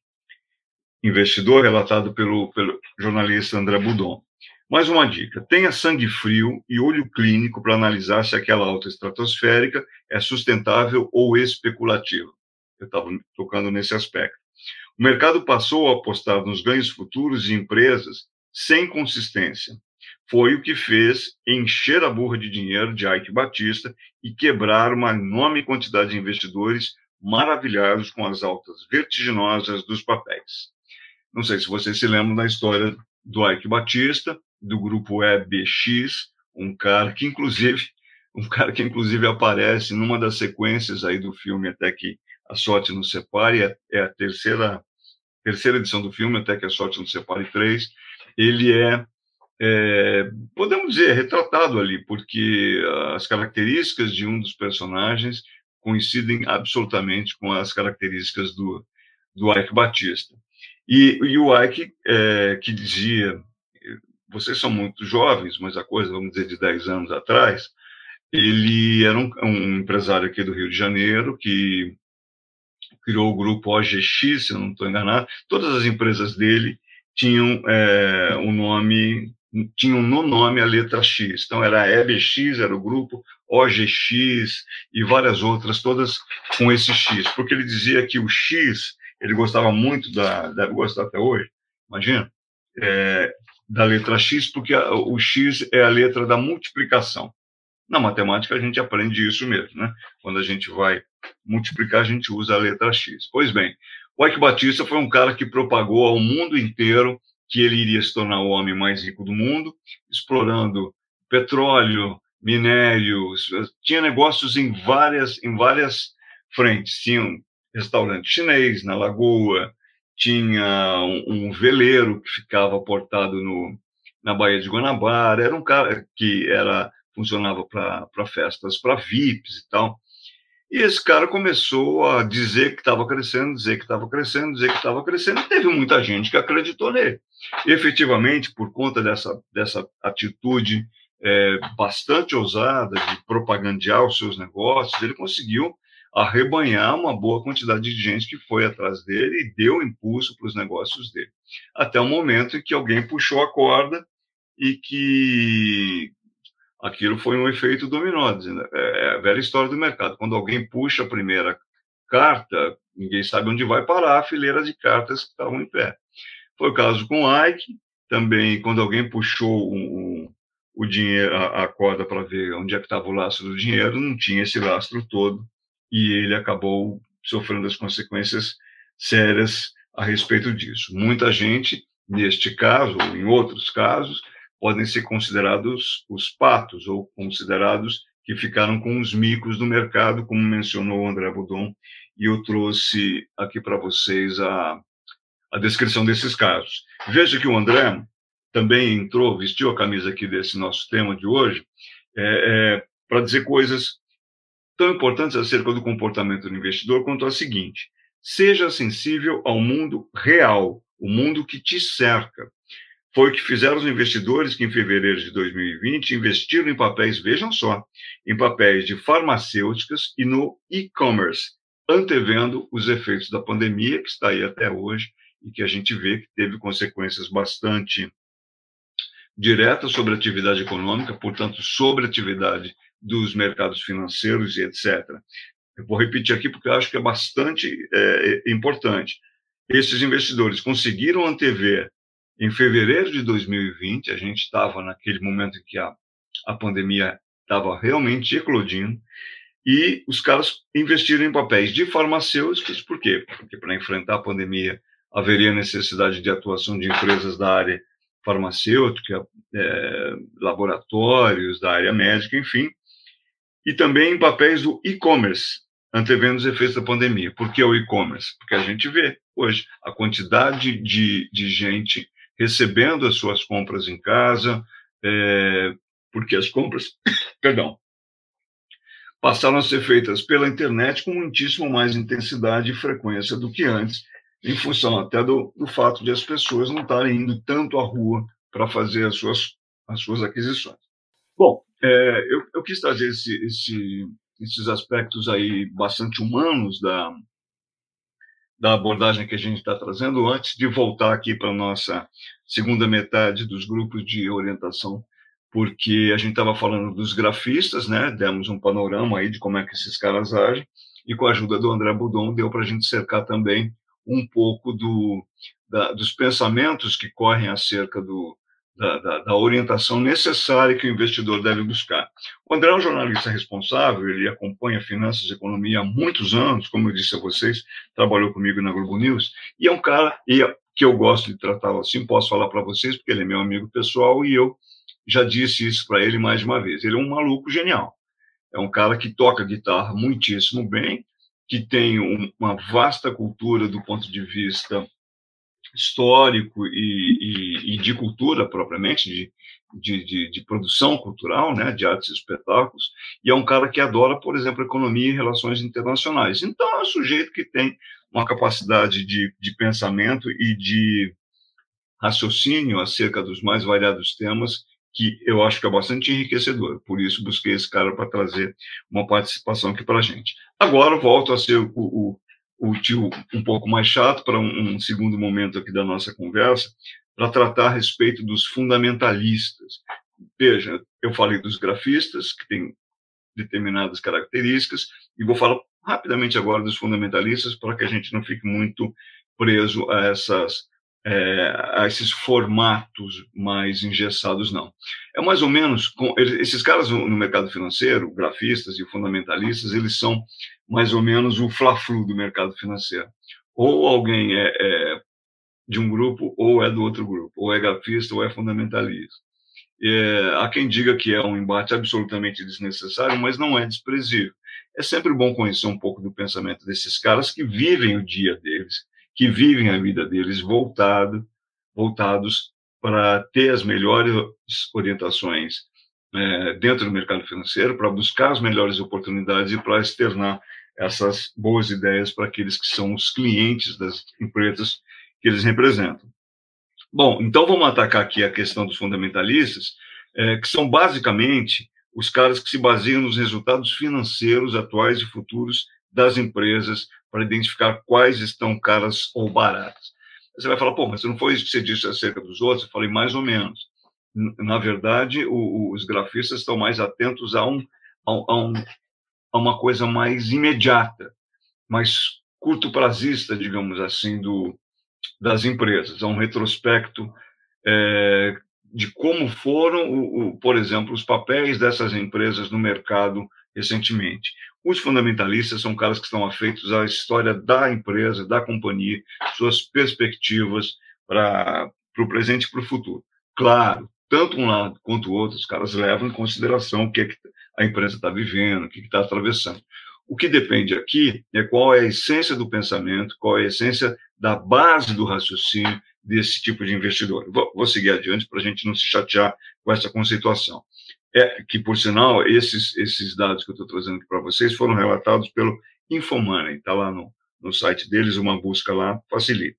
investidor, relatado pelo, pelo jornalista André Budon. Mais uma dica: tenha sangue frio e olho clínico para analisar se aquela alta estratosférica é sustentável ou especulativa. Eu estava tocando nesse aspecto. O mercado passou a apostar nos ganhos futuros de empresas sem consistência. Foi o que fez encher a burra de dinheiro de Ike Batista e quebrar uma enorme quantidade de investidores maravilhados com as altas vertiginosas dos papéis. Não sei se vocês se lembram da história do Ike Batista, do grupo EBX, um cara que inclusive um cara que inclusive aparece numa das sequências aí do filme até que a sorte nos separe é, a terceira terceira edição do filme até que a sorte nos separe três ele é, é podemos dizer retratado ali porque as características de um dos personagens coincidem absolutamente com as características do do Ike Batista e, e o Ike é, que dizia vocês são muito jovens, mas a coisa, vamos dizer, de 10 anos atrás, ele era um, um empresário aqui do Rio de Janeiro que criou o grupo OGX, se eu não estou enganado. Todas as empresas dele tinham é, um nome, tinham no nome a letra X. Então era EBX, era o grupo OGX e várias outras, todas com esse X, porque ele dizia que o X, ele gostava muito da, deve gostar até hoje, imagina, é, da letra X, porque a, o X é a letra da multiplicação. Na matemática, a gente aprende isso mesmo, né? Quando a gente vai multiplicar, a gente usa a letra X. Pois bem, o Ike Batista foi um cara que propagou ao mundo inteiro que ele iria se tornar o homem mais rico do mundo, explorando petróleo, minérios, tinha negócios em várias, em várias frentes. Tinha um restaurante chinês na Lagoa, tinha um, um veleiro que ficava portado no, na Baía de Guanabara, era um cara que era funcionava para festas para VIPs e tal. E esse cara começou a dizer que estava crescendo, dizer que estava crescendo, dizer que estava crescendo, e teve muita gente que acreditou nele. E, efetivamente, por conta dessa, dessa atitude é, bastante ousada de propagandear os seus negócios, ele conseguiu arrebanhar uma boa quantidade de gente que foi atrás dele e deu impulso para os negócios dele. Até o momento em que alguém puxou a corda e que aquilo foi um efeito dominó. Dizendo, é, é a velha história do mercado. Quando alguém puxa a primeira carta, ninguém sabe onde vai parar a fileira de cartas que estavam em pé. Foi o caso com o Ike, também quando alguém puxou um, um, o dinheiro, a, a corda para ver onde é que estava o lastro do dinheiro, não tinha esse lastro todo e ele acabou sofrendo as consequências sérias a respeito disso. Muita gente, neste caso, ou em outros casos, podem ser considerados os patos, ou considerados que ficaram com os micos do mercado, como mencionou o André Budon, e eu trouxe aqui para vocês a, a descrição desses casos. Veja que o André também entrou, vestiu a camisa aqui desse nosso tema de hoje, é, é, para dizer coisas tão importantes acerca do comportamento do investidor quanto a seguinte: seja sensível ao mundo real, o mundo que te cerca. Foi o que fizeram os investidores que, em fevereiro de 2020, investiram em papéis, vejam só, em papéis de farmacêuticas e no e-commerce, antevendo os efeitos da pandemia, que está aí até hoje e que a gente vê que teve consequências bastante diretas sobre a atividade econômica, portanto, sobre a atividade dos mercados financeiros e etc. Eu vou repetir aqui porque eu acho que é bastante é, é, importante. Esses investidores conseguiram antever em fevereiro de 2020, a gente estava naquele momento em que a, a pandemia estava realmente eclodindo, e os caras investiram em papéis de farmacêuticos, por quê? Porque para enfrentar a pandemia haveria necessidade de atuação de empresas da área farmacêutica, é, laboratórios, da área médica, enfim, e também em papéis do e-commerce, antevendo os efeitos da pandemia. Por que o e-commerce? Porque a gente vê hoje a quantidade de, de gente recebendo as suas compras em casa, é, porque as compras, perdão, passaram a ser feitas pela internet com muitíssimo mais intensidade e frequência do que antes, em função até do, do fato de as pessoas não estarem indo tanto à rua para fazer as suas, as suas aquisições. Bom, é, eu, eu, quis trazer esse, esse, esses aspectos aí bastante humanos da, da abordagem que a gente está trazendo, antes de voltar aqui para a nossa segunda metade dos grupos de orientação, porque a gente estava falando dos grafistas, né? Demos um panorama aí de como é que esses caras agem, e com a ajuda do André Budon deu para a gente cercar também um pouco do, da, dos pensamentos que correm acerca do, da, da, da, orientação necessária que o investidor deve buscar. O André é um jornalista responsável, ele acompanha finanças e economia há muitos anos, como eu disse a vocês, trabalhou comigo na Globo News, e é um cara e é, que eu gosto de tratá-lo assim, posso falar para vocês, porque ele é meu amigo pessoal e eu já disse isso para ele mais de uma vez. Ele é um maluco genial. É um cara que toca guitarra muitíssimo bem, que tem um, uma vasta cultura do ponto de vista histórico e, e de cultura propriamente, de, de, de, de, produção cultural, né, de artes e espetáculos, e é um cara que adora, por exemplo, economia e relações internacionais. Então, é um sujeito que tem uma capacidade de, de pensamento e de raciocínio acerca dos mais variados temas que eu acho que é bastante enriquecedor. Por isso, busquei esse cara para trazer uma participação aqui para a gente. Agora, volto a ser o, o, o tio um pouco mais chato para um, um segundo momento aqui da nossa conversa, para tratar a respeito dos fundamentalistas. Veja, eu falei dos grafistas, que têm determinadas características, e vou falar rapidamente agora dos fundamentalistas, para que a gente não fique muito preso a essas é, a esses formatos mais engessados, não. É mais ou menos, com, esses caras no mercado financeiro, grafistas e fundamentalistas, eles são mais ou menos o fla-flu do mercado financeiro. Ou alguém é, é, de um grupo, ou é do outro grupo, ou é grafista, ou é fundamentalista. É, há quem diga que é um embate absolutamente desnecessário, mas não é desprezível. É sempre bom conhecer um pouco do pensamento desses caras que vivem o dia deles, que vivem a vida deles voltado, voltados para ter as melhores orientações é, dentro do mercado financeiro, para buscar as melhores oportunidades e para externar essas boas ideias para aqueles que são os clientes das empresas que eles representam. Bom, então vamos atacar aqui a questão dos fundamentalistas, é, que são basicamente os caras que se baseiam nos resultados financeiros atuais e futuros das empresas para identificar quais estão caras ou baratas. Você vai falar, pô, mas não foi isso que você disse acerca dos outros? Eu falei, mais ou menos. Na verdade, o, os grafistas estão mais atentos a, um, a, um, a uma coisa mais imediata, mais curto prazista, digamos assim, do, das empresas, a um retrospecto é, de como foram, o, o, por exemplo, os papéis dessas empresas no mercado recentemente. Os fundamentalistas são caras que estão afeitos à história da empresa, da companhia, suas perspectivas para o presente e para o futuro. Claro, tanto um lado quanto o outro, os caras levam em consideração o que, é que a empresa está vivendo, o que está atravessando. O que depende aqui é qual é a essência do pensamento, qual é a essência da base do raciocínio desse tipo de investidor. Vou, seguir adiante para a gente não se chatear com essa conceituação é, que, por sinal, esses, esses dados que eu estou trazendo aqui para vocês foram relatados pelo Infomoney, está lá no, no site deles, uma busca lá facilita.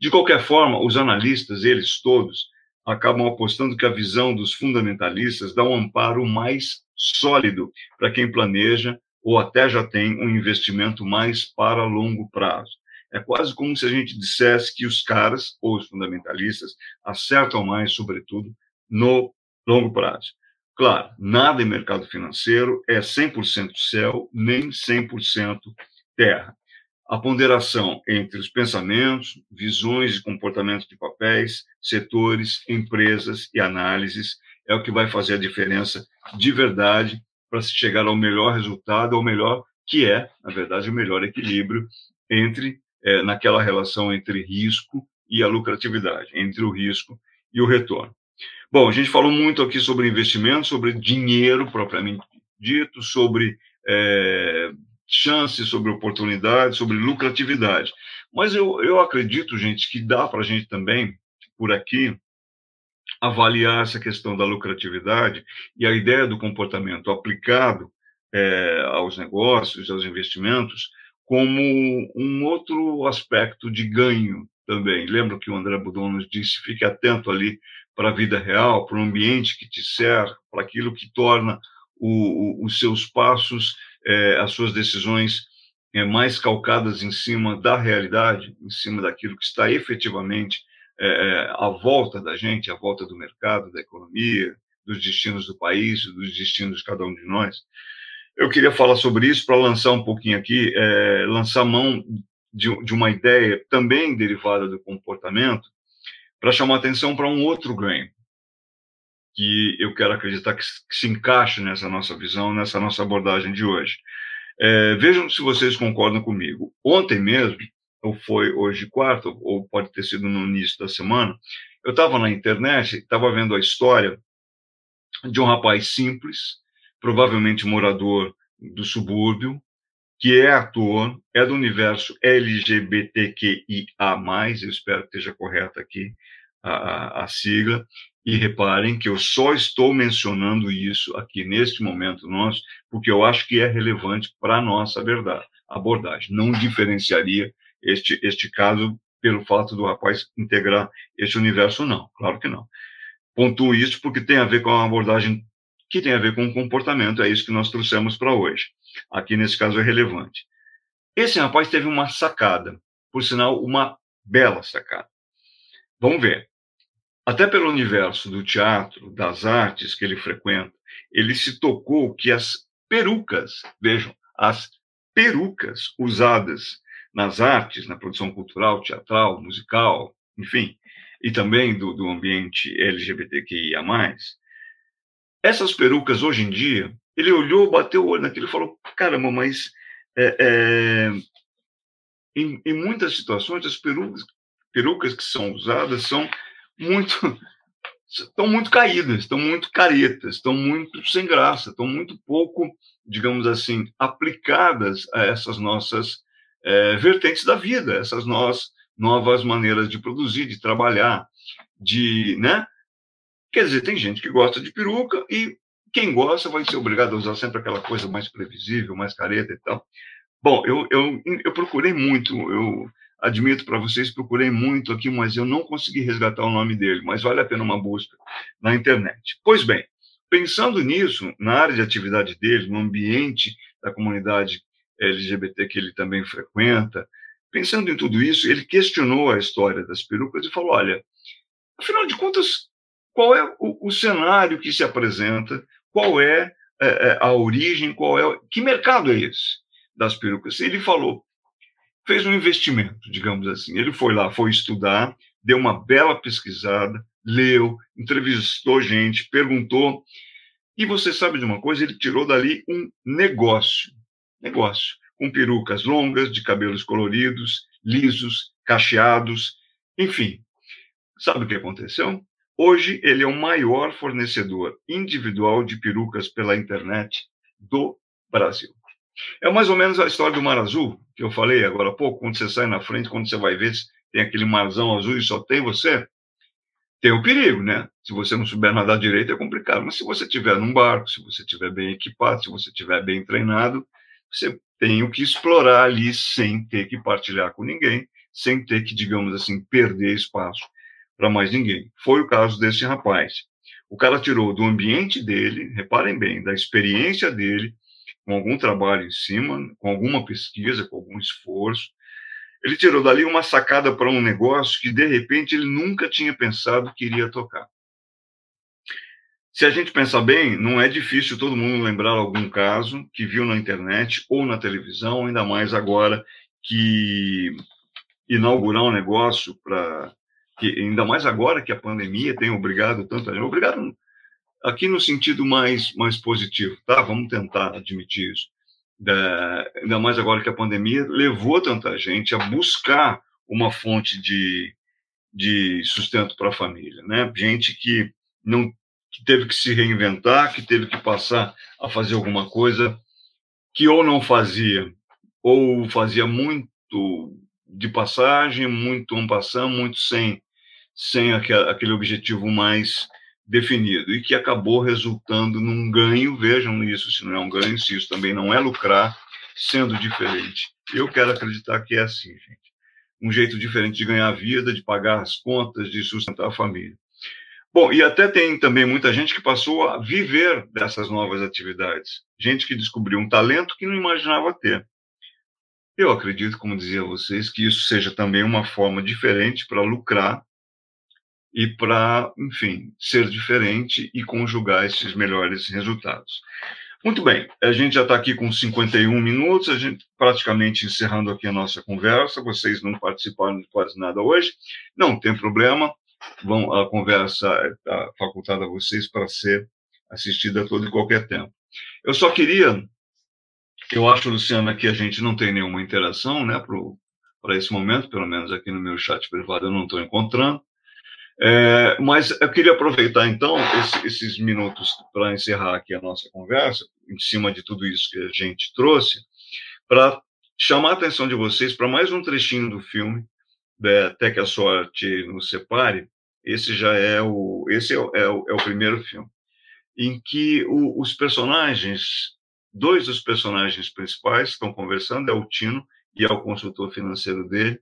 De qualquer forma, os analistas, eles todos, acabam apostando que a visão dos fundamentalistas dá um amparo mais sólido para quem planeja ou até já tem um investimento mais para longo prazo. É quase como se a gente dissesse que os caras, ou os fundamentalistas, acertam mais, sobretudo, no longo prazo. Claro, nada em mercado financeiro é 100% céu, nem 100% terra. A ponderação entre os pensamentos, visões e comportamentos de papéis, setores, empresas e análises é o que vai fazer a diferença de verdade para se chegar ao melhor resultado, ao melhor que é, na verdade, o melhor equilíbrio entre é, naquela relação entre risco e a lucratividade, entre o risco e o retorno. Bom, a gente falou muito aqui sobre investimento, sobre dinheiro propriamente dito, sobre é, chances, sobre oportunidades, sobre lucratividade. Mas eu, eu acredito, gente, que dá para a gente também, por aqui, avaliar essa questão da lucratividade e a ideia do comportamento aplicado é, aos negócios, aos investimentos, como um outro aspecto de ganho também. Lembra que o André Budon nos disse, fique atento ali para a vida real, para o ambiente que te cerca, para aquilo que torna o, o, os seus passos é, as suas decisões é, mais calcadas em cima da realidade, em cima daquilo que está efetivamente é, é, à volta da gente, à volta do mercado, da economia, dos destinos do país, dos destinos de cada um de nós. Eu queria falar sobre isso para lançar um pouquinho aqui, é, lançar mão de, de, uma ideia também derivada do comportamento, para chamar atenção para um outro ganho, que eu quero acreditar que, se encaixe nessa nossa visão, nessa nossa abordagem de hoje. É, vejam se vocês concordam comigo. Ontem mesmo, ou foi hoje quarta, ou pode ter sido no início da semana, eu estava na internet, estava vendo a história de um rapaz simples, provavelmente morador do subúrbio, que é ator, é do universo LGBTQIA+, eu espero que esteja correta aqui a, a, sigla, e reparem que eu só estou mencionando isso aqui neste momento nosso, porque eu acho que é relevante para a nossa verdade, abordagem. Não diferenciaria este, este caso pelo fato do rapaz integrar este universo, não, claro que não. Pontuo isso porque tem a ver com a abordagem que tem a ver com o comportamento, é isso que nós trouxemos para hoje. Aqui, nesse caso, é relevante. Esse rapaz teve uma sacada, por sinal, uma bela sacada. Vamos ver. Até pelo universo do teatro, das artes que ele frequenta, ele se tocou que as perucas, vejam, as perucas usadas nas artes, na produção cultural, teatral, musical, enfim, e também do, do ambiente LGBTQIA, essas perucas, hoje em dia, ele olhou, bateu o olho naquilo e falou: caramba, mas é, é, em, em, muitas situações, as perucas, perucas que são usadas são muito. estão muito caídas, estão muito caretas, estão muito sem graça, estão muito pouco, digamos assim, aplicadas a essas nossas é, vertentes da vida, essas novas maneiras de produzir, de trabalhar, de, né? Quer dizer, tem gente que gosta de peruca e quem gosta vai ser obrigado a usar sempre aquela coisa mais previsível, mais careta e tal. Bom, eu, eu, eu procurei muito, eu admito para vocês, procurei muito aqui, mas eu não consegui resgatar o nome dele, mas vale a pena uma busca na internet. Pois bem, pensando nisso, na área de atividade dele, no ambiente da comunidade LGBT que ele também frequenta, pensando em tudo isso, ele questionou a história das perucas e falou: olha, afinal de contas, qual é o, o cenário que se apresenta, qual é, é, é, a origem, qual é que mercado é esse das perucas. Ele falou, fez um investimento, digamos assim. Ele foi lá, foi estudar, deu uma bela pesquisada, leu, entrevistou gente, perguntou. E você sabe de uma coisa? Ele tirou dali um negócio, negócio, com perucas longas, de cabelos coloridos, lisos, cacheados, enfim. Sabe o que aconteceu? Hoje, ele é o maior fornecedor individual de perucas pela internet do Brasil. É mais ou menos a história do Mar Azul, que eu falei agora há pouco, quando você sai na frente, quando você vai ver tem aquele marzão azul e só tem você, tem o perigo, né? Se você não souber nadar direito, é complicado. Mas se você estiver num barco, se você estiver bem equipado, se você estiver bem treinado, você tem o que explorar ali sem ter que partilhar com ninguém, sem ter que, digamos assim, perder espaço para mais ninguém. Foi o caso desse rapaz. O cara tirou do ambiente dele, reparem bem, da experiência dele, com algum trabalho em cima, com alguma pesquisa, com algum esforço. Ele tirou dali uma sacada para um negócio que, de repente, ele nunca tinha pensado que iria tocar. Se a gente pensar bem, não é difícil todo mundo lembrar algum caso que viu na internet ou na televisão, ainda mais agora que inaugurar um negócio para que ainda mais agora que a pandemia tem obrigado tanto a gente, obrigado aqui no sentido mais mais positivo, tá? Vamos tentar admitir isso. Da, ainda mais agora que a pandemia levou tanta gente a buscar uma fonte de, de sustento para a família, né? Gente que não que teve que se reinventar, que teve que passar a fazer alguma coisa que ou não fazia ou fazia muito de passagem, muito um passando, muito sem sem aquele objetivo mais definido e que acabou resultando num ganho. Vejam isso, se não é um ganho, se isso também não é lucrar, sendo diferente. Eu quero acreditar que é assim, gente. Um jeito diferente de ganhar vida, de pagar as contas, de sustentar a família. Bom, e até tem também muita gente que passou a viver dessas novas atividades. Gente que descobriu um talento que não imaginava ter. Eu acredito, como dizia vocês, que isso seja também uma forma diferente para lucrar e para, enfim, ser diferente e conjugar esses melhores resultados. Muito bem, a gente já está aqui com 51 minutos, a gente praticamente encerrando aqui a nossa conversa. Vocês não participaram de quase nada hoje, não tem problema. Vão, a conversa está facultada a vocês para ser assistida a todo e qualquer tempo. Eu só queria, eu acho, Luciana, que a gente não tem nenhuma interação, né, para esse momento, pelo menos aqui no meu chat privado eu não estou encontrando. É, mas eu queria aproveitar, então, esse, esses minutos para encerrar aqui a nossa conversa, em cima de tudo isso que a gente trouxe, para chamar a atenção de vocês para mais um trechinho do filme, né, Até que a Sorte nos Separe. Esse já é o, esse é o, é o, é o primeiro filme, em que o, os personagens, dois dos personagens principais estão conversando, é o Tino e é o consultor financeiro dele,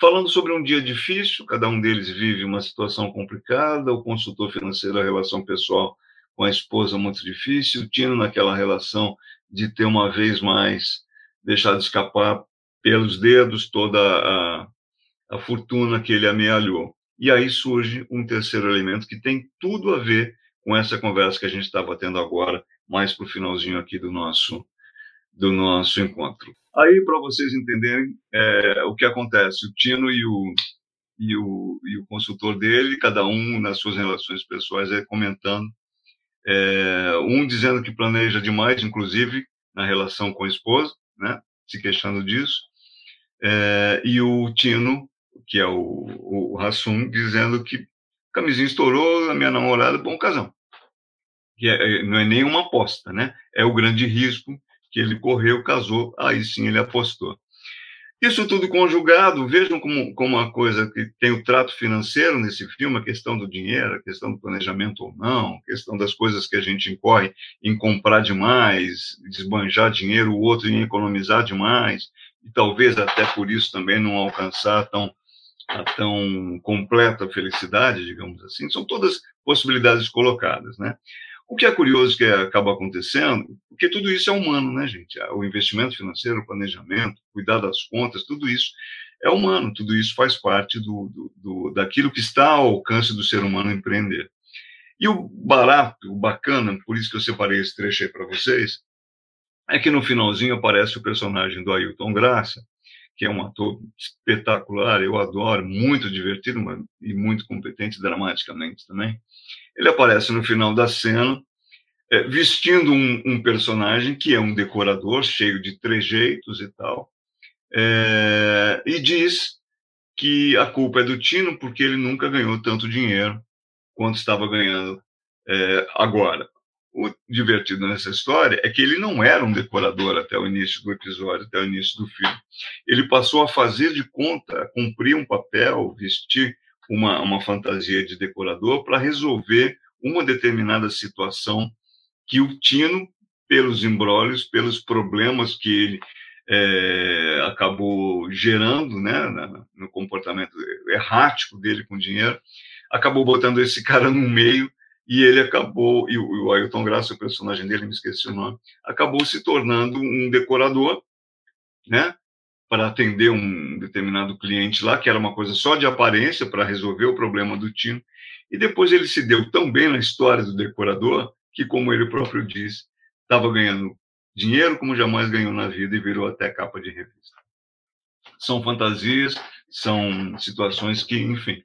falando sobre um dia difícil, cada um deles vive uma situação complicada, o consultor financeiro, a relação pessoal com a esposa muito difícil, o Tino naquela relação de ter uma vez mais deixado escapar pelos dedos toda a, a fortuna que ele amealhou. E aí surge um terceiro elemento que tem tudo a ver com essa conversa que a gente estava tendo agora, mais para o finalzinho aqui do nosso, do nosso encontro. Aí, para vocês entenderem é, o que acontece, o Tino e o, e, o, e o consultor dele, cada um nas suas relações pessoais, é comentando, é, um dizendo que planeja demais, inclusive, na relação com a esposa, né, se queixando disso, é, e o Tino, que é o, o, Hassum, dizendo que camisinha estourou, a minha namorada, bom casão. Que é, não é nenhuma aposta, né? É o grande risco que ele correu, casou, aí sim ele apostou. Isso tudo conjugado, vejam como, como uma coisa que tem o trato financeiro nesse filme, a questão do dinheiro, a questão do planejamento ou não, a questão das coisas que a gente incorre em comprar demais, desbanjar dinheiro, o outro em economizar demais, e talvez até por isso também não alcançar tão, a tão completa felicidade, digamos assim, são todas possibilidades colocadas, né? O que é curioso que acaba acontecendo, porque tudo isso é humano, né, gente? O investimento financeiro, o planejamento, cuidar das contas, tudo isso é humano, tudo isso faz parte do, do, do daquilo que está ao alcance do ser humano empreender. E o barato, o bacana, por isso que eu separei esse trecho aí para vocês, é que no finalzinho aparece o personagem do Ailton Graça, que é um ator espetacular, eu adoro, muito divertido mas, e muito competente dramaticamente também. Ele aparece no final da cena é, vestindo um, um, personagem que é um decorador cheio de trejeitos e tal, é, e diz que a culpa é do Tino porque ele nunca ganhou tanto dinheiro quanto estava ganhando é, agora o divertido nessa história é que ele não era um decorador até o início do episódio, até o início do filme. Ele passou a fazer de conta, a cumprir um papel, vestir uma, uma fantasia de decorador para resolver uma determinada situação que o Tino, pelos embrólios, pelos problemas que ele é, acabou gerando né, no comportamento errático dele com dinheiro, acabou botando esse cara no meio e ele acabou, e o Ailton Graça, o personagem dele, me esqueci o nome, acabou se tornando um decorador, né, para atender um determinado cliente lá, que era uma coisa só de aparência para resolver o problema do Tino, e depois ele se deu tão bem na história do decorador, que, como ele próprio disse, estava ganhando dinheiro como jamais ganhou na vida e virou até capa de revista. São fantasias, são situações que, enfim,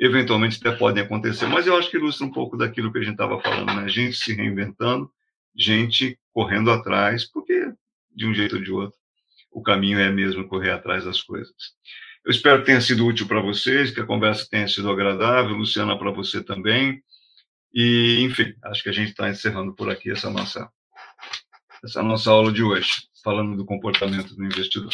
eventualmente até podem acontecer. Mas eu acho que ilustra um pouco daquilo que a gente estava falando, né? Gente se reinventando, gente correndo atrás, porque de um jeito ou de outro o caminho é mesmo correr atrás das coisas. Eu espero que tenha sido útil para vocês, que a conversa tenha sido agradável, Luciana, para você também. E, enfim, acho que a gente está encerrando por aqui essa nossa, essa nossa aula de hoje, falando do comportamento do investidor.